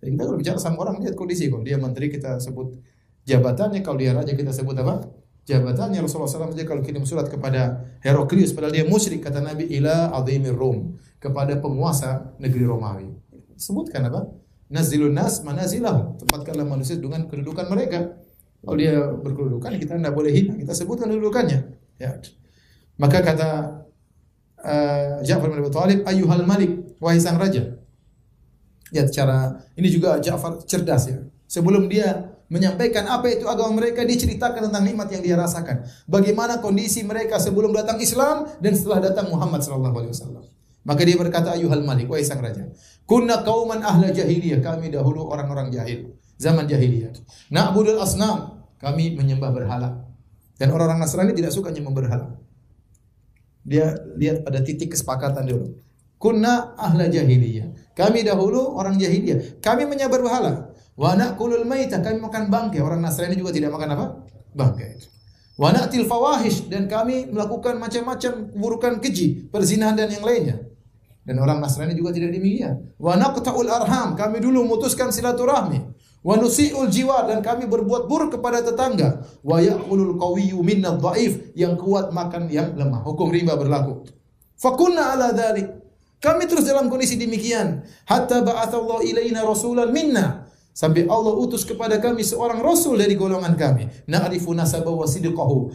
Jadi kita kalau bicara sama orang lihat kondisi kok. Dia menteri kita sebut jabatannya, kalau dia raja kita sebut apa? Jabatannya Rasulullah SAW saja kalau kirim surat kepada Heraklius padahal dia musyrik kata Nabi ila azimir Rum kepada penguasa negeri Romawi. Sebutkan apa? Nazilun nas manazilahum. Tempatkanlah manusia dengan kedudukan mereka. Kalau dia berkedudukan kita tidak boleh hina, kita sebutkan kedudukannya. Ya. Maka kata uh, Ja'far bin Abi Thalib, "Ayyuhal malik, wahai sang raja." Ya, cara ini juga Ja'far cerdas ya. Sebelum dia menyampaikan apa itu agama mereka, diceritakan tentang nikmat yang dia rasakan. Bagaimana kondisi mereka sebelum datang Islam dan setelah datang Muhammad sallallahu alaihi wasallam. Maka dia berkata, "Ayuhal malik, wahai sang raja, kunna kauman ahla jahiliyah, kami dahulu orang-orang jahil, zaman jahiliyah. Na'budul asnam, kami menyembah berhala. Dan orang-orang Nasrani tidak suka menyembah berhala. Dia lihat pada titik kesepakatan dulu. Kunna ahla jahiliyah. Kami dahulu orang jahiliyah. Kami menyembah berhala. Wa na'kulul maita, kami makan bangkai. Orang Nasrani juga tidak makan apa? Bangkai. Wa na'til fawahish dan kami melakukan macam-macam keburukan keji, perzinahan dan yang lainnya. Dan orang Nasrani juga tidak demikian. Wa naqta'ul arham, kami dulu memutuskan silaturahmi. Wa nusi'ul jiwar dan kami berbuat buruk kepada tetangga. Wa ya'kulul qawiyyu minna dhaif, yang kuat makan yang lemah. Hukum riba berlaku. Fakunna ala dhalik. Kami terus dalam kondisi demikian. Hatta ba'athallahu ilaina rasulan minna. Sampai Allah utus kepada kami seorang rasul dari golongan kami. Na'rifu nasabahu wa.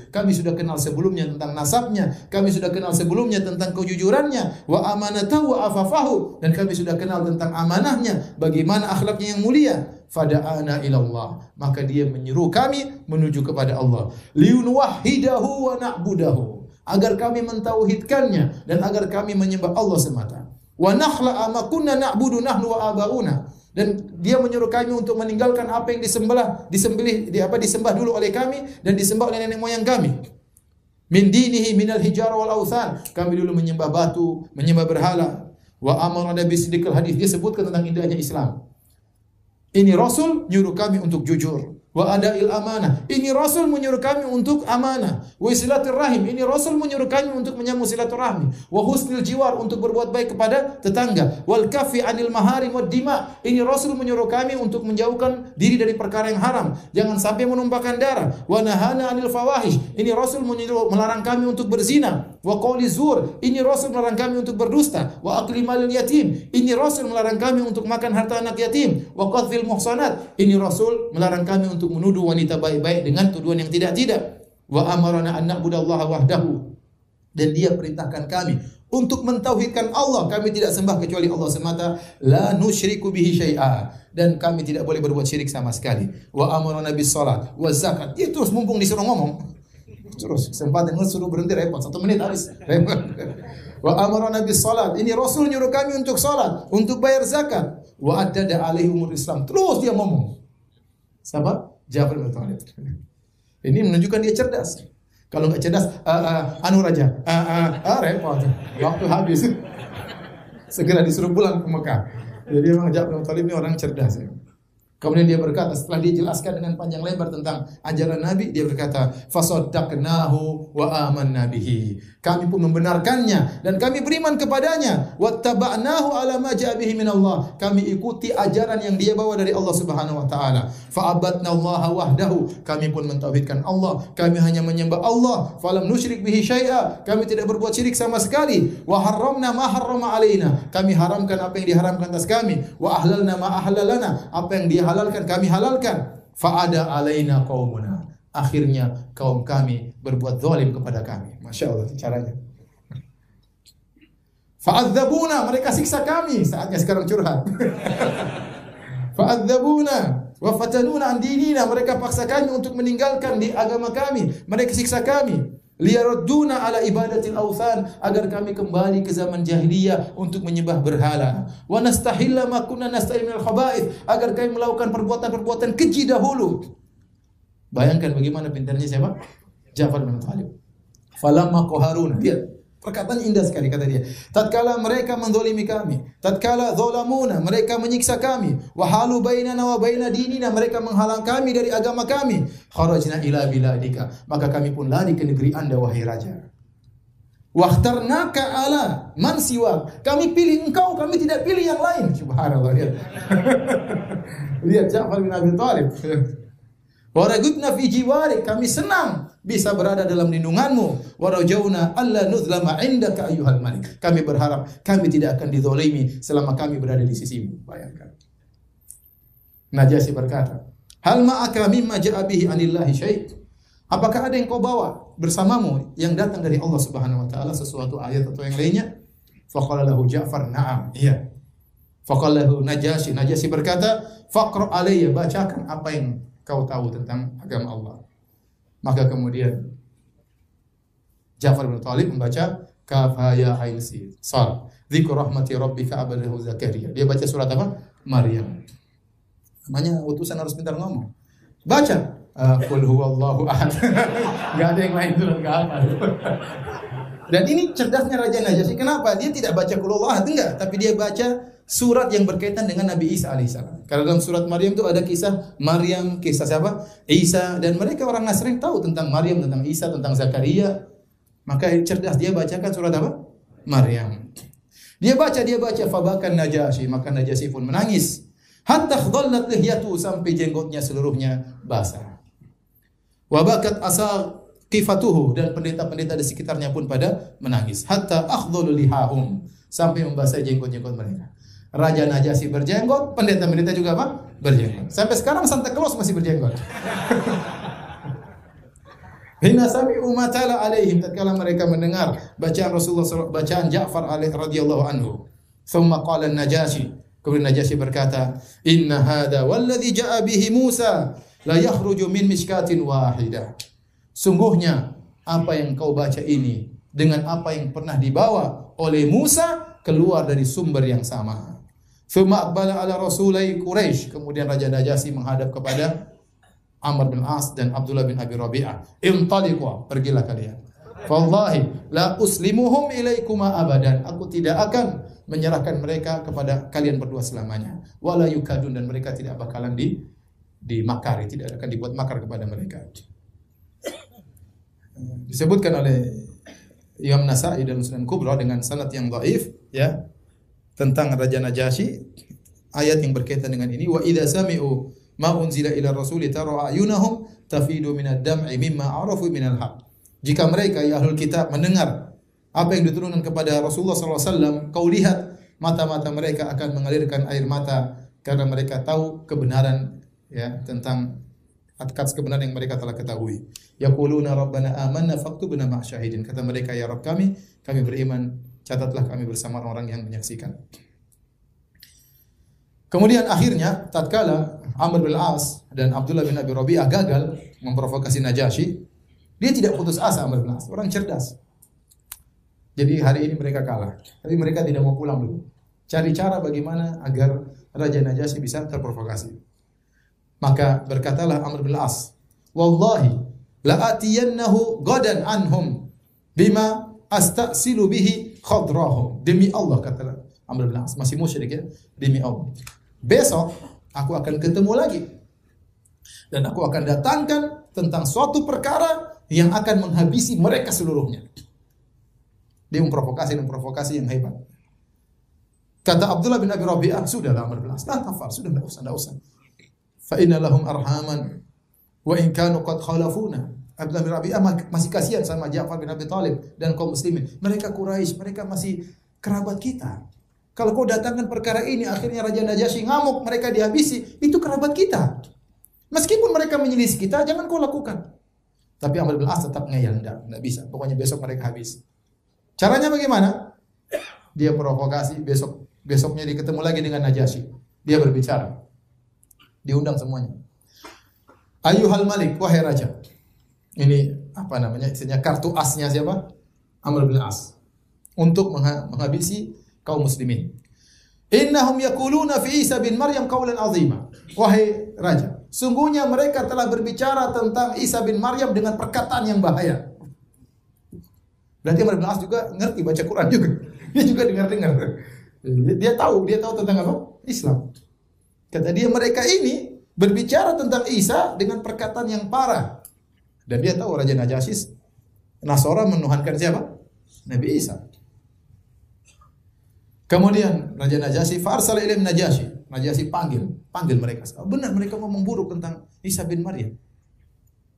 Kami sudah kenal sebelumnya tentang nasabnya, kami sudah kenal sebelumnya tentang kejujurannya, wa amanatahu wa afafahu dan kami sudah kenal tentang amanahnya, bagaimana akhlaknya yang mulia. Fada'ana ilallah. Maka dia menyuruh kami menuju kepada Allah. Liunwahidahu wa na'budahu. Agar kami mentauhidkannya dan agar kami menyembah Allah semata. Wa nakhla ma kunna na'budu nahnu wa abauna dan dia menyuruh kami untuk meninggalkan apa yang disembah disembelih di apa disembah dulu oleh kami dan disembah oleh nenek moyang kami min dinihi minal hijar wal authan kami dulu menyembah batu menyembah berhala wa amara nabi siddiqal hadis dia sebutkan tentang indahnya Islam ini rasul nyuruh kami untuk jujur wa adail amanah. Ini Rasul menyuruh kami untuk amanah. Wa silaturahim. Ini Rasul menyuruh kami untuk menyambung silaturahmi. Wa husnil jiwar untuk berbuat baik kepada tetangga. Wal kafi anil maharim wad dima. Ini Rasul menyuruh kami untuk menjauhkan diri dari perkara yang haram. Jangan sampai menumpahkan darah. Wa nahana anil fawahish. Ini Rasul menyuruh melarang kami untuk berzina. Wa qawli zur. Ini Rasul melarang kami untuk berdusta. Wa akli malil yatim. Ini Rasul melarang kami untuk makan harta anak yatim. Wa qadhfil muhsanat. Ini Rasul melarang kami untuk untuk menuduh wanita baik-baik dengan tuduhan yang tidak-tidak. Wa amarana an na'budallaha wahdahu. Dan dia perintahkan kami untuk mentauhidkan Allah. Kami tidak sembah kecuali Allah semata. La nusyriku bihi syai'a. Dan kami tidak boleh berbuat syirik sama sekali. Wa amarana bis salat wa zakat. Dia terus mumpung disuruh ngomong. Terus kesempatan suruh berhenti repot. Satu menit habis. Repot. Wa amarana bis salat. Ini Rasul nyuruh kami untuk salat, untuk bayar zakat. Wa adada alaihi umur Islam. Terus dia ngomong. Siapa? Ja'far bin. Ini menunjukkan dia cerdas. Kalau nggak cerdas, uh, uh, anu raja, uh, uh, uh, repot. Waktu habis. Segera disuruh pulang ke Mekah. Jadi memang Ja'far bin ini orang cerdas. Ya. Kemudian dia berkata setelah dia jelaskan dengan panjang lebar tentang ajaran Nabi, dia berkata, "Fasaddaqnahu wa amanna bihi." Kami pun membenarkannya dan kami beriman kepadanya. Wattaba'nahu ala ma ja'a bihi min Allah. Kami ikuti ajaran yang dia bawa dari Allah Subhanahu wa taala. Fa'abadna Allah wahdahu. Kami pun mentauhidkan Allah. Kami hanya menyembah Allah. Falam nusyrik bihi syai'a. Kami tidak berbuat syirik sama sekali. Wa harramna ma harrama alaina. Kami haramkan apa yang diharamkan atas kami. Wa ahlalna ma ahlalana. Apa yang dia halalkan kami halalkan. Fa'ada alaina qaumuna. Akhirnya kaum kami berbuat zalim kepada kami. Masya Allah caranya. Fa'adzabuna, mereka siksa kami. Saatnya sekarang curhat. <laughs> Fa'adzabuna wa fatanuna an dinina, mereka paksa kami untuk meninggalkan di agama kami. Mereka siksa kami. Liyarudduna ala ibadatil awthan agar kami kembali ke zaman jahiliyah untuk menyembah berhala. Wa nastahilla ma kunna nastahil minal khaba'ith agar kami melakukan perbuatan-perbuatan keji dahulu. Bayangkan bagaimana pintarnya siapa? Ja'far bin Thalib. Falamma qaharuna. Lihat Perkataan indah sekali kata dia. Tatkala mereka mendolimi kami, tatkala zolamuna, mereka menyiksa kami, wahalu bainana wa baina dinina, mereka menghalang kami dari agama kami. Kharajna ila biladika, maka kami pun lari ke negeri Anda wahai raja. Wahtarnaka ala man siwa. Kami pilih engkau, kami tidak pilih yang lain. Subhanallah lihat. <laughs> lihat Ja'far bin Abi Thalib. Waragudna fi jiwarik, kami senang bisa berada dalam lindunganmu. Warajauna alla nuzlama indaka ayyuhal malik. Kami berharap kami tidak akan dizalimi selama kami berada di sisimu. Bayangkan. Najasi berkata, Hal ma'aka mimma ja'a bihi anillahi syai'? Apakah ada yang kau bawa bersamamu yang datang dari Allah Subhanahu wa taala sesuatu ayat atau yang lainnya? Faqala lahu Ja'far, "Na'am." Iya. Faqala lahu Najasyi, Najasyi berkata, "Faqra alayya, bacakan apa yang kau tahu tentang agama Allah." Maka kemudian Ja'far bin Talib membaca kafaya ain sin. Sal. Dzikru rahmati rabbika abadahu Zakaria. Dia baca surat apa? Maryam. Namanya utusan harus pintar ngomong. Baca. Uh, Qul huwallahu ahad. <laughs> Gak ada yang lain turun ke hafal. Dan ini cerdasnya Raja Najasyi. Kenapa? Dia tidak baca Qul huwallahu ahad enggak, tapi dia baca surat yang berkaitan dengan Nabi Isa alaihissalam. Karena dalam surat Maryam itu ada kisah Maryam, kisah siapa? Isa dan mereka orang Nasrani tahu tentang Maryam, tentang Isa, tentang Zakaria. Maka cerdas dia bacakan surat apa? Maryam. Dia baca, dia baca fabakan Najasyi, maka Najasyi pun menangis. Hatta khadallat lihyatu sampai jenggotnya seluruhnya basah. Wabakat asal kifatuhu dan pendeta-pendeta di sekitarnya pun pada menangis. Hatta akhdhalu lihahum sampai membasahi jenggot-jenggot mereka. Raja Najasyi berjenggot, pendeta-pendeta juga apa? Berjenggot. Sampai sekarang Santa Claus masih berjenggot. <laughs> Hina sami umatala alaihim tatkala mereka mendengar bacaan Rasulullah bacaan Ja'far alaih radhiyallahu anhu. Thumma qala Najasyi. Kemudian Najasyi berkata, "Inna hadha walladhi ja'a bihi Musa la yakhruju min miskatin wahidah. Sungguhnya apa yang kau baca ini dengan apa yang pernah dibawa oleh Musa keluar dari sumber yang sama. Thumma aqbala ala rasulai Quraisy. Kemudian Raja Najasyi menghadap kepada Amr bin As dan Abdullah bin Abi Rabi'ah. Intaliqu, pergilah kalian. Wallahi la uslimuhum ilaikuma abadan. Aku tidak akan menyerahkan mereka kepada kalian berdua selamanya. Wala yukadun dan mereka tidak bakalan di dimakari, tidak akan dibuat makar kepada mereka. Disebutkan oleh Imam Nasai dalam Sunan Kubra dengan sanad yang dhaif ya tentang Raja Najasyi ayat yang berkaitan dengan ini wa idza sami'u ma unzila ila rasuli tara ayunahum tafidu minad dam'i mimma arafu minal haq. Jika mereka ya ahlul kitab mendengar apa yang diturunkan kepada Rasulullah SAW, kau lihat mata-mata mereka akan mengalirkan air mata karena mereka tahu kebenaran ya tentang atas kebenaran yang mereka telah ketahui. Yaquluna rabbana amanna faktubna ma'syahidin. Kata mereka ya Rabb kami, kami beriman, catatlah kami bersama orang-orang yang menyaksikan. Kemudian akhirnya tatkala Amr bin As dan Abdullah bin Abi Rabi'ah gagal memprovokasi Najasyi, dia tidak putus asa Amr bin As, orang cerdas. Jadi hari ini mereka kalah, tapi mereka tidak mau pulang dulu. Cari cara bagaimana agar Raja Najasyi bisa terprovokasi. Maka berkatalah Amr bin As, "Wallahi la atiyannahu gadan anhum bima astasilu bihi khadrahum." Demi Allah kata Amr bin As, masih musyrik ya, demi Allah. Besok aku akan ketemu lagi. Dan aku akan datangkan tentang suatu perkara yang akan menghabisi mereka seluruhnya. Dia memprovokasi dan provokasi yang hebat. Kata Abdullah bin Abi Rabi'ah, sudah Amr bin As, nah, tafar, sudah tidak usah, tidak usah fa inna lahum arhaman wa in kanu qad khalafuna Abdullah bin Rabi'ah masih kasihan sama Ja'far bin Abi Talib dan kaum muslimin. Mereka Quraisy, mereka masih kerabat kita. Kalau kau datangkan perkara ini, akhirnya Raja Najasyi ngamuk, mereka dihabisi, itu kerabat kita. Meskipun mereka menyelisih kita, jangan kau lakukan. Tapi Amr bin As tetap ngeyel, enggak, enggak bisa. Pokoknya besok mereka habis. Caranya bagaimana? Dia provokasi, besok besoknya dia ketemu lagi dengan Najasyi. Dia berbicara. Diundang semuanya. Ayuhal Malik, wahai raja. Ini apa namanya? Istilahnya kartu asnya siapa? Amr bin As. Untuk menghabisi kaum muslimin. Innahum yakuluna fi Isa bin Maryam qawlan azima. Wahai raja, sungguhnya mereka telah berbicara tentang Isa bin Maryam dengan perkataan yang bahaya. Berarti Amr bin As juga ngerti baca Quran juga. <laughs> Dia juga dengar-dengar. Dia tahu, dia tahu tentang apa? Islam. Kata dia mereka ini berbicara tentang Isa dengan perkataan yang parah. Dan dia tahu Raja Najasyi Nasara menuhankan siapa? Nabi Isa. Kemudian Raja Najasyi farsal ilim Najasyi. Najasyi panggil, panggil mereka. Benar mereka ngomong buruk tentang Isa bin Maryam.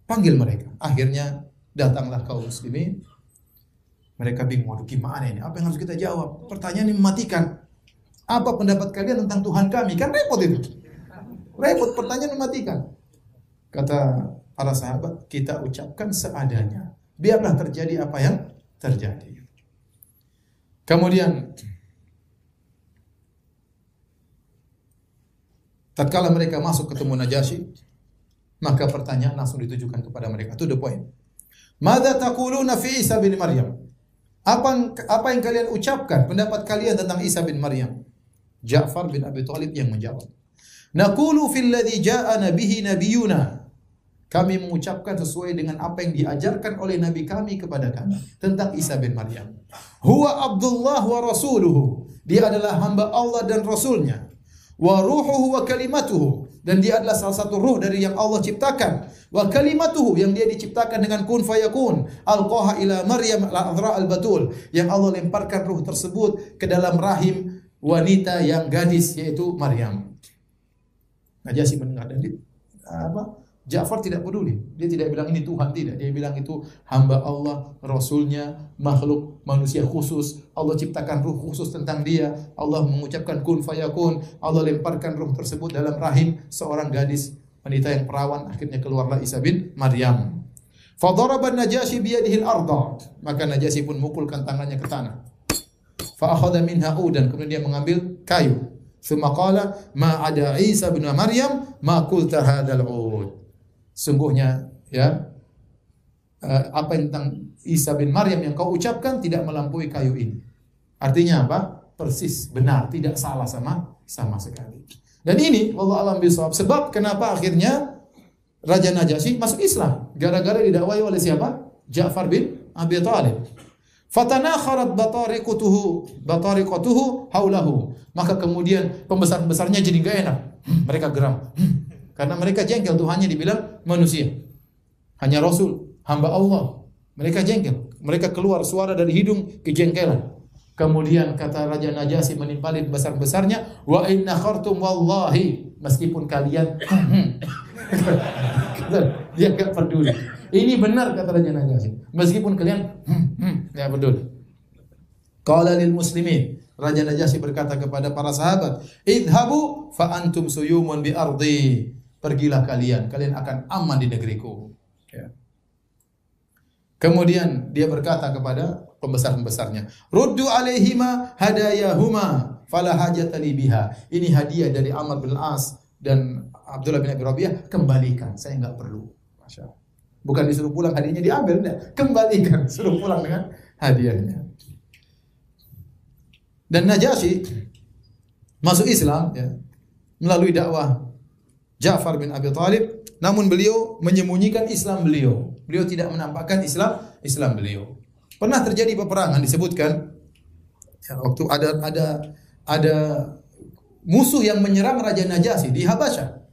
Panggil mereka. Akhirnya datanglah kaum muslimin. Mereka bingung, waduh gimana ini? Apa yang harus kita jawab? Pertanyaan ini mematikan. Apa pendapat kalian tentang Tuhan kami? Kan repot itu. Repot pertanyaan mematikan. Kata para sahabat, kita ucapkan seadanya. Biarlah terjadi apa yang terjadi. Kemudian tatkala mereka masuk ketemu Najasyi, maka pertanyaan langsung ditujukan kepada mereka. Itu the point. Mada taquluna fi Isa bin Maryam? Apa apa yang kalian ucapkan pendapat kalian tentang Isa bin Maryam? Ja'far bin Abi Thalib yang menjawab. Naqulu fil ladzi ja'ana bihi nabiyuna. Kami mengucapkan sesuai dengan apa yang diajarkan oleh nabi kami kepada kami tentang Isa bin Maryam. Huwa Abdullah wa rasuluhu. Dia adalah hamba Allah dan rasulnya. Wa ruhuhu wa kalimatuhu dan dia adalah salah satu ruh dari yang Allah ciptakan. Wa kalimatuhu yang dia diciptakan dengan kun fayakun. Alqaha ila Maryam al-adra al-batul yang Allah lemparkan ruh tersebut ke dalam rahim wanita yang gadis yaitu Maryam. Najasyi mendengar dan apa? Ja'far tidak peduli. Dia tidak bilang ini Tuhan, tidak. Dia bilang itu hamba Allah, Rasulnya, makhluk manusia khusus. Allah ciptakan ruh khusus tentang dia. Allah mengucapkan kun fayakun. Allah lemparkan ruh tersebut dalam rahim seorang gadis wanita yang perawan. Akhirnya keluarlah Isa bin Maryam. Fadaraban Najasyi biyadihil arda. Maka Najasyi pun mukulkan tangannya ke tanah. Fa'akhadha minha udan. Kemudian dia mengambil kayu. Thumma qala ma ada Isa bin Maryam ma qulta. Sungguhnya ya uh, apa yang tentang Isa bin Maryam yang kau ucapkan tidak melampaui kayu ini. Artinya apa? Persis benar, tidak salah sama sama sekali. Dan ini Allah alam bisawab sebab kenapa akhirnya Raja Najasyi masuk Islam gara-gara didakwai oleh siapa? Ja'far bin Abi Thalib. Fatanakharat batariqutuhu batariqatuhu haulahu. Maka kemudian pembesar-besarnya jadi gak enak. Hmm, mereka geram. Karena mereka jengkel Tuhannya dibilang manusia. Hanya Rasul, hamba Allah. Mereka jengkel. Mereka keluar suara dari hidung kejengkelan. Kemudian kata Raja Najasyi menimpalin besar-besarnya, wa inna khartum wallahi meskipun kalian <laughs> dia enggak peduli. Ini benar kata Raja Najasyi. Meskipun kalian <laughs> enggak peduli. Qala lil muslimin Raja Najasyi berkata kepada para sahabat, "Idhabu fa antum suyumun bi ardi." Pergilah kalian, kalian akan aman di negeriku. Ya. Kemudian dia berkata kepada pembesar-pembesarnya, Ruddu alaihima hadayahuma fala hajatali biha. Ini hadiah dari Amr bin As dan Abdullah bin Abi Rabi'ah, kembalikan, saya enggak perlu. Masya Allah. Bukan disuruh pulang hadiahnya diambil, enggak. Kembalikan, <laughs> suruh pulang dengan hadiahnya. Dan Najasyi masuk Islam ya, melalui dakwah Ja'far bin Abi Talib, namun beliau menyembunyikan Islam beliau. Beliau tidak menampakkan Islam Islam beliau. Pernah terjadi peperangan disebutkan ya, waktu ada ada ada musuh yang menyerang Raja Najasyi di Habasyah.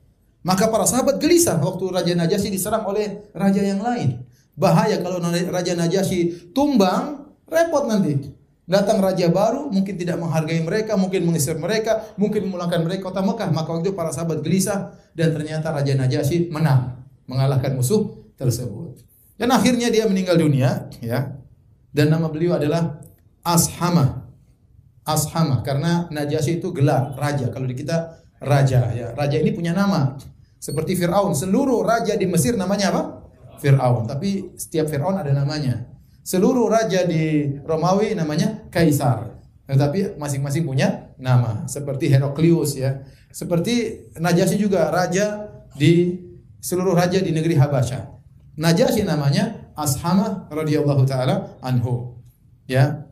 Maka para sahabat gelisah waktu Raja Najasyi diserang oleh raja yang lain. Bahaya kalau Raja Najasyi tumbang, repot nanti. Datang raja baru, mungkin tidak menghargai mereka, mungkin mengusir mereka, mungkin memulangkan mereka kota Mekah. Maka waktu itu para sahabat gelisah dan ternyata Raja Najasyi menang, mengalahkan musuh tersebut. Dan akhirnya dia meninggal dunia, ya. Dan nama beliau adalah Ashama. Ashama karena Najasyi itu gelar raja. Kalau di kita raja, ya. Raja ini punya nama. Seperti Firaun, seluruh raja di Mesir namanya apa? Firaun. Tapi setiap Firaun ada namanya. Seluruh raja di Romawi namanya kaisar. Tetapi masing-masing punya nama. Seperti Heraklius ya. Seperti Najasyi juga raja di seluruh raja di negeri Habasyah. Najasyi namanya Ashama radhiyallahu taala anhu. Ya.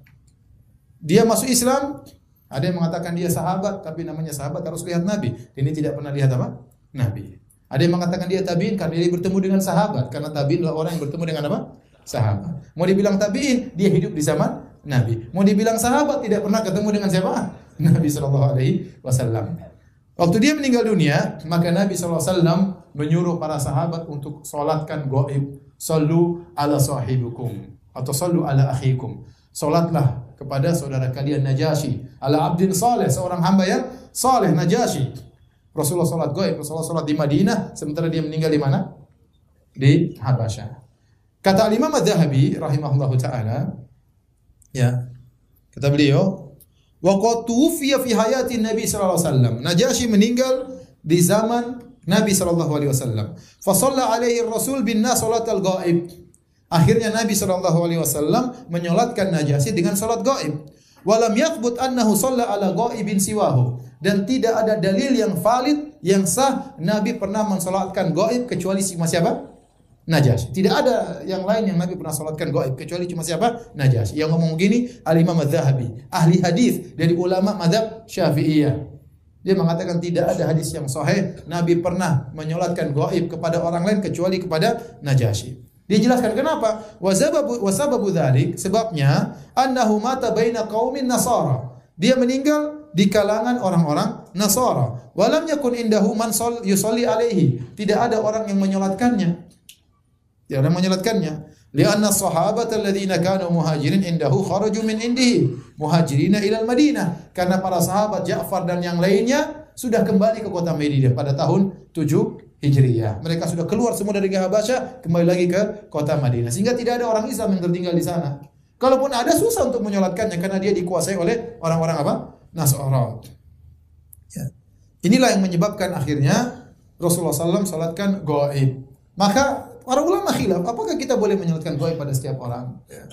Dia masuk Islam, ada yang mengatakan dia sahabat, tapi namanya sahabat harus lihat Nabi. Ini tidak pernah lihat apa? Nabi. Ada yang mengatakan dia tabiin karena dia bertemu dengan sahabat. Karena tabiin adalah orang yang bertemu dengan apa? Sahabat. Mau dibilang tabi'in, dia hidup di zaman Nabi. Mau dibilang sahabat, tidak pernah ketemu dengan siapa? <laughs> Nabi sallallahu alaihi wasallam. Waktu dia meninggal dunia, maka Nabi SAW menyuruh para sahabat untuk solatkan goib. Sallu ala sahibukum. Atau sallu ala akhikum. Solatlah kepada saudara kalian Najasyi. Ala abdin saleh, seorang hamba yang saleh Najasyi. Rasulullah salat goib, Rasulullah salat di Madinah, sementara dia meninggal di mana? Di Habasyah. Kata Imam Az-Zahabi rahimahullahu taala ya. Kata beliau, "Wa qad tuwfiya fi hayati Nabi sallallahu alaihi wasallam." Najasyi meninggal di zaman Nabi sallallahu alaihi wasallam. Fa shalla alaihi Rasul bin nas salatal ghaib. Akhirnya Nabi sallallahu alaihi wasallam menyolatkan Najasyi dengan salat gaib. Walam yathbut annahu shalla ala ghaibin siwahu. Dan tidak ada dalil yang valid yang sah Nabi pernah mensolatkan gaib kecuali cuma siapa? Najasyi. Tidak ada yang lain yang Nabi pernah salatkan gaib kecuali cuma siapa? Najasyi. Yang ngomong gini Al-Imam Adz-Dzahabi, ahli hadis dari ulama mazhab Syafi'iyah. Dia mengatakan tidak ada hadis yang sahih Nabi pernah menyolatkan gaib kepada orang lain kecuali kepada Najasyi. Dia jelaskan kenapa? Wasababu wasababu dzalik sebabnya annahu mata baina qaumin nasara. Dia meninggal di kalangan orang-orang Nasara. Walam yakun indahu man yusalli alaihi. Tidak ada orang yang menyolatkannya. Tidak ada yang menyolatkannya. Lianna sahabat alladziina kanu muhajirin indahu kharaju min indihi muhajirina ila al-Madinah. Karena para sahabat Ja'far dan yang lainnya sudah kembali ke kota Madinah pada tahun 7 Hijriyah. Mereka sudah keluar semua dari Habasyah, kembali lagi ke kota Madinah. Sehingga tidak ada orang Islam yang tertinggal di sana. Kalaupun ada susah untuk menyolatkannya karena dia dikuasai oleh orang-orang apa? Nasara. Ya. Inilah yang menyebabkan akhirnya Rasulullah SAW salatkan gaib. Maka para ulama khilaf, apakah kita boleh menyolatkan gaib pada setiap orang? Ya.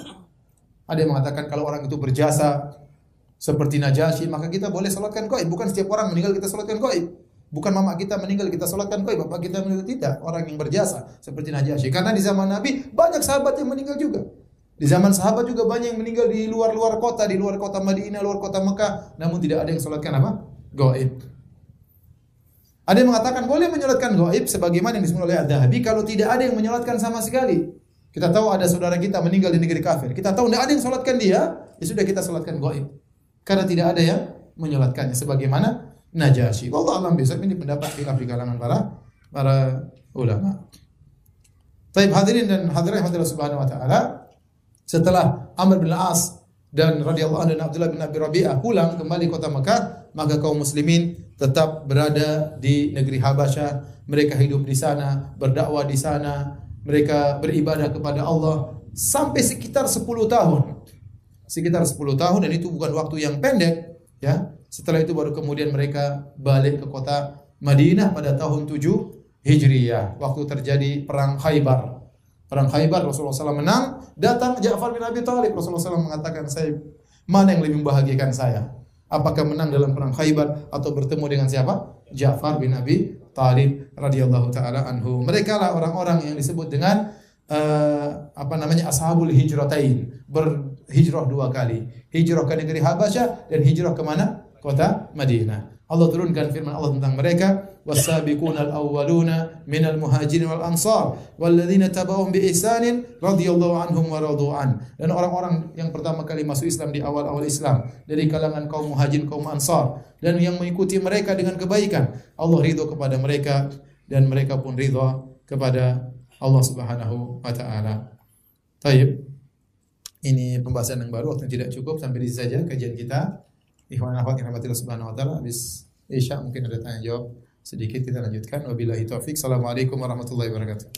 Ada yang mengatakan kalau orang itu berjasa seperti Najasyi, maka kita boleh salatkan gaib. Bukan setiap orang meninggal kita salatkan gaib. Bukan mama kita meninggal kita salatkan gaib, bapak kita meninggal tidak. Orang yang berjasa seperti Najasyi. Karena di zaman Nabi banyak sahabat yang meninggal juga. Di zaman sahabat juga banyak yang meninggal di luar-luar kota, di luar kota Madinah, luar kota Mekah, namun tidak ada yang salatkan apa? Gaib. Ada yang mengatakan boleh menyolatkan gaib sebagaimana yang disebut oleh Ad-Dahabi kalau tidak ada yang menyolatkan sama sekali. Kita tahu ada saudara kita meninggal di negeri kafir. Kita tahu tidak ada yang solatkan dia, ya sudah kita solatkan gaib. Karena tidak ada yang menyolatkannya sebagaimana Najasyi. Wallah alam besok ini pendapat khilaf di kalangan para para ulama. Taib hadirin dan hadirin hadirin subhanahu wa ta'ala. Setelah Amr bin As dan radhiyallahu anhu dan Abdullah bin Abi Rabi'ah pulang kembali kota Mekah, maka kaum muslimin tetap berada di negeri Habasyah, mereka hidup di sana, berdakwah di sana, mereka beribadah kepada Allah sampai sekitar 10 tahun. Sekitar 10 tahun dan itu bukan waktu yang pendek, ya. Setelah itu baru kemudian mereka balik ke kota Madinah pada tahun 7 Hijriyah, waktu terjadi perang Khaybar. Perang Khaybar Rasulullah SAW menang, datang Ja'far bin Abi Thalib. Rasulullah SAW mengatakan, "Saya mana yang lebih membahagiakan saya?" Apakah menang dalam perang Khaybar atau bertemu dengan siapa? Ja'far bin Abi Talib radhiyallahu taala anhu. Mereka lah orang-orang yang disebut dengan uh, apa namanya ashabul hijratain, berhijrah dua kali. Hijrah ke negeri Habasyah dan hijrah ke mana? Kota Madinah. Allah turunkan firman Allah tentang mereka awwaluna minal muhajirin wal ansar walladzina tabauhum bi ihsanin radhiyallahu anhum wa radu'an dan orang-orang yang pertama kali masuk Islam di awal-awal Islam dari kalangan kaum muhajirin kaum ansar dan yang mengikuti mereka dengan kebaikan Allah ridho kepada mereka dan mereka pun ridho kepada Allah Subhanahu wa taala. Taib. Ini pembahasan yang baru waktu tidak cukup sampai di sini saja kajian kita. Ikhwan akhwat yang rahmatillah subhanahu wa taala habis Isya mungkin ada tanya jawab sedikit kita lanjutkan wabillahi taufik. Assalamualaikum warahmatullahi wabarakatuh.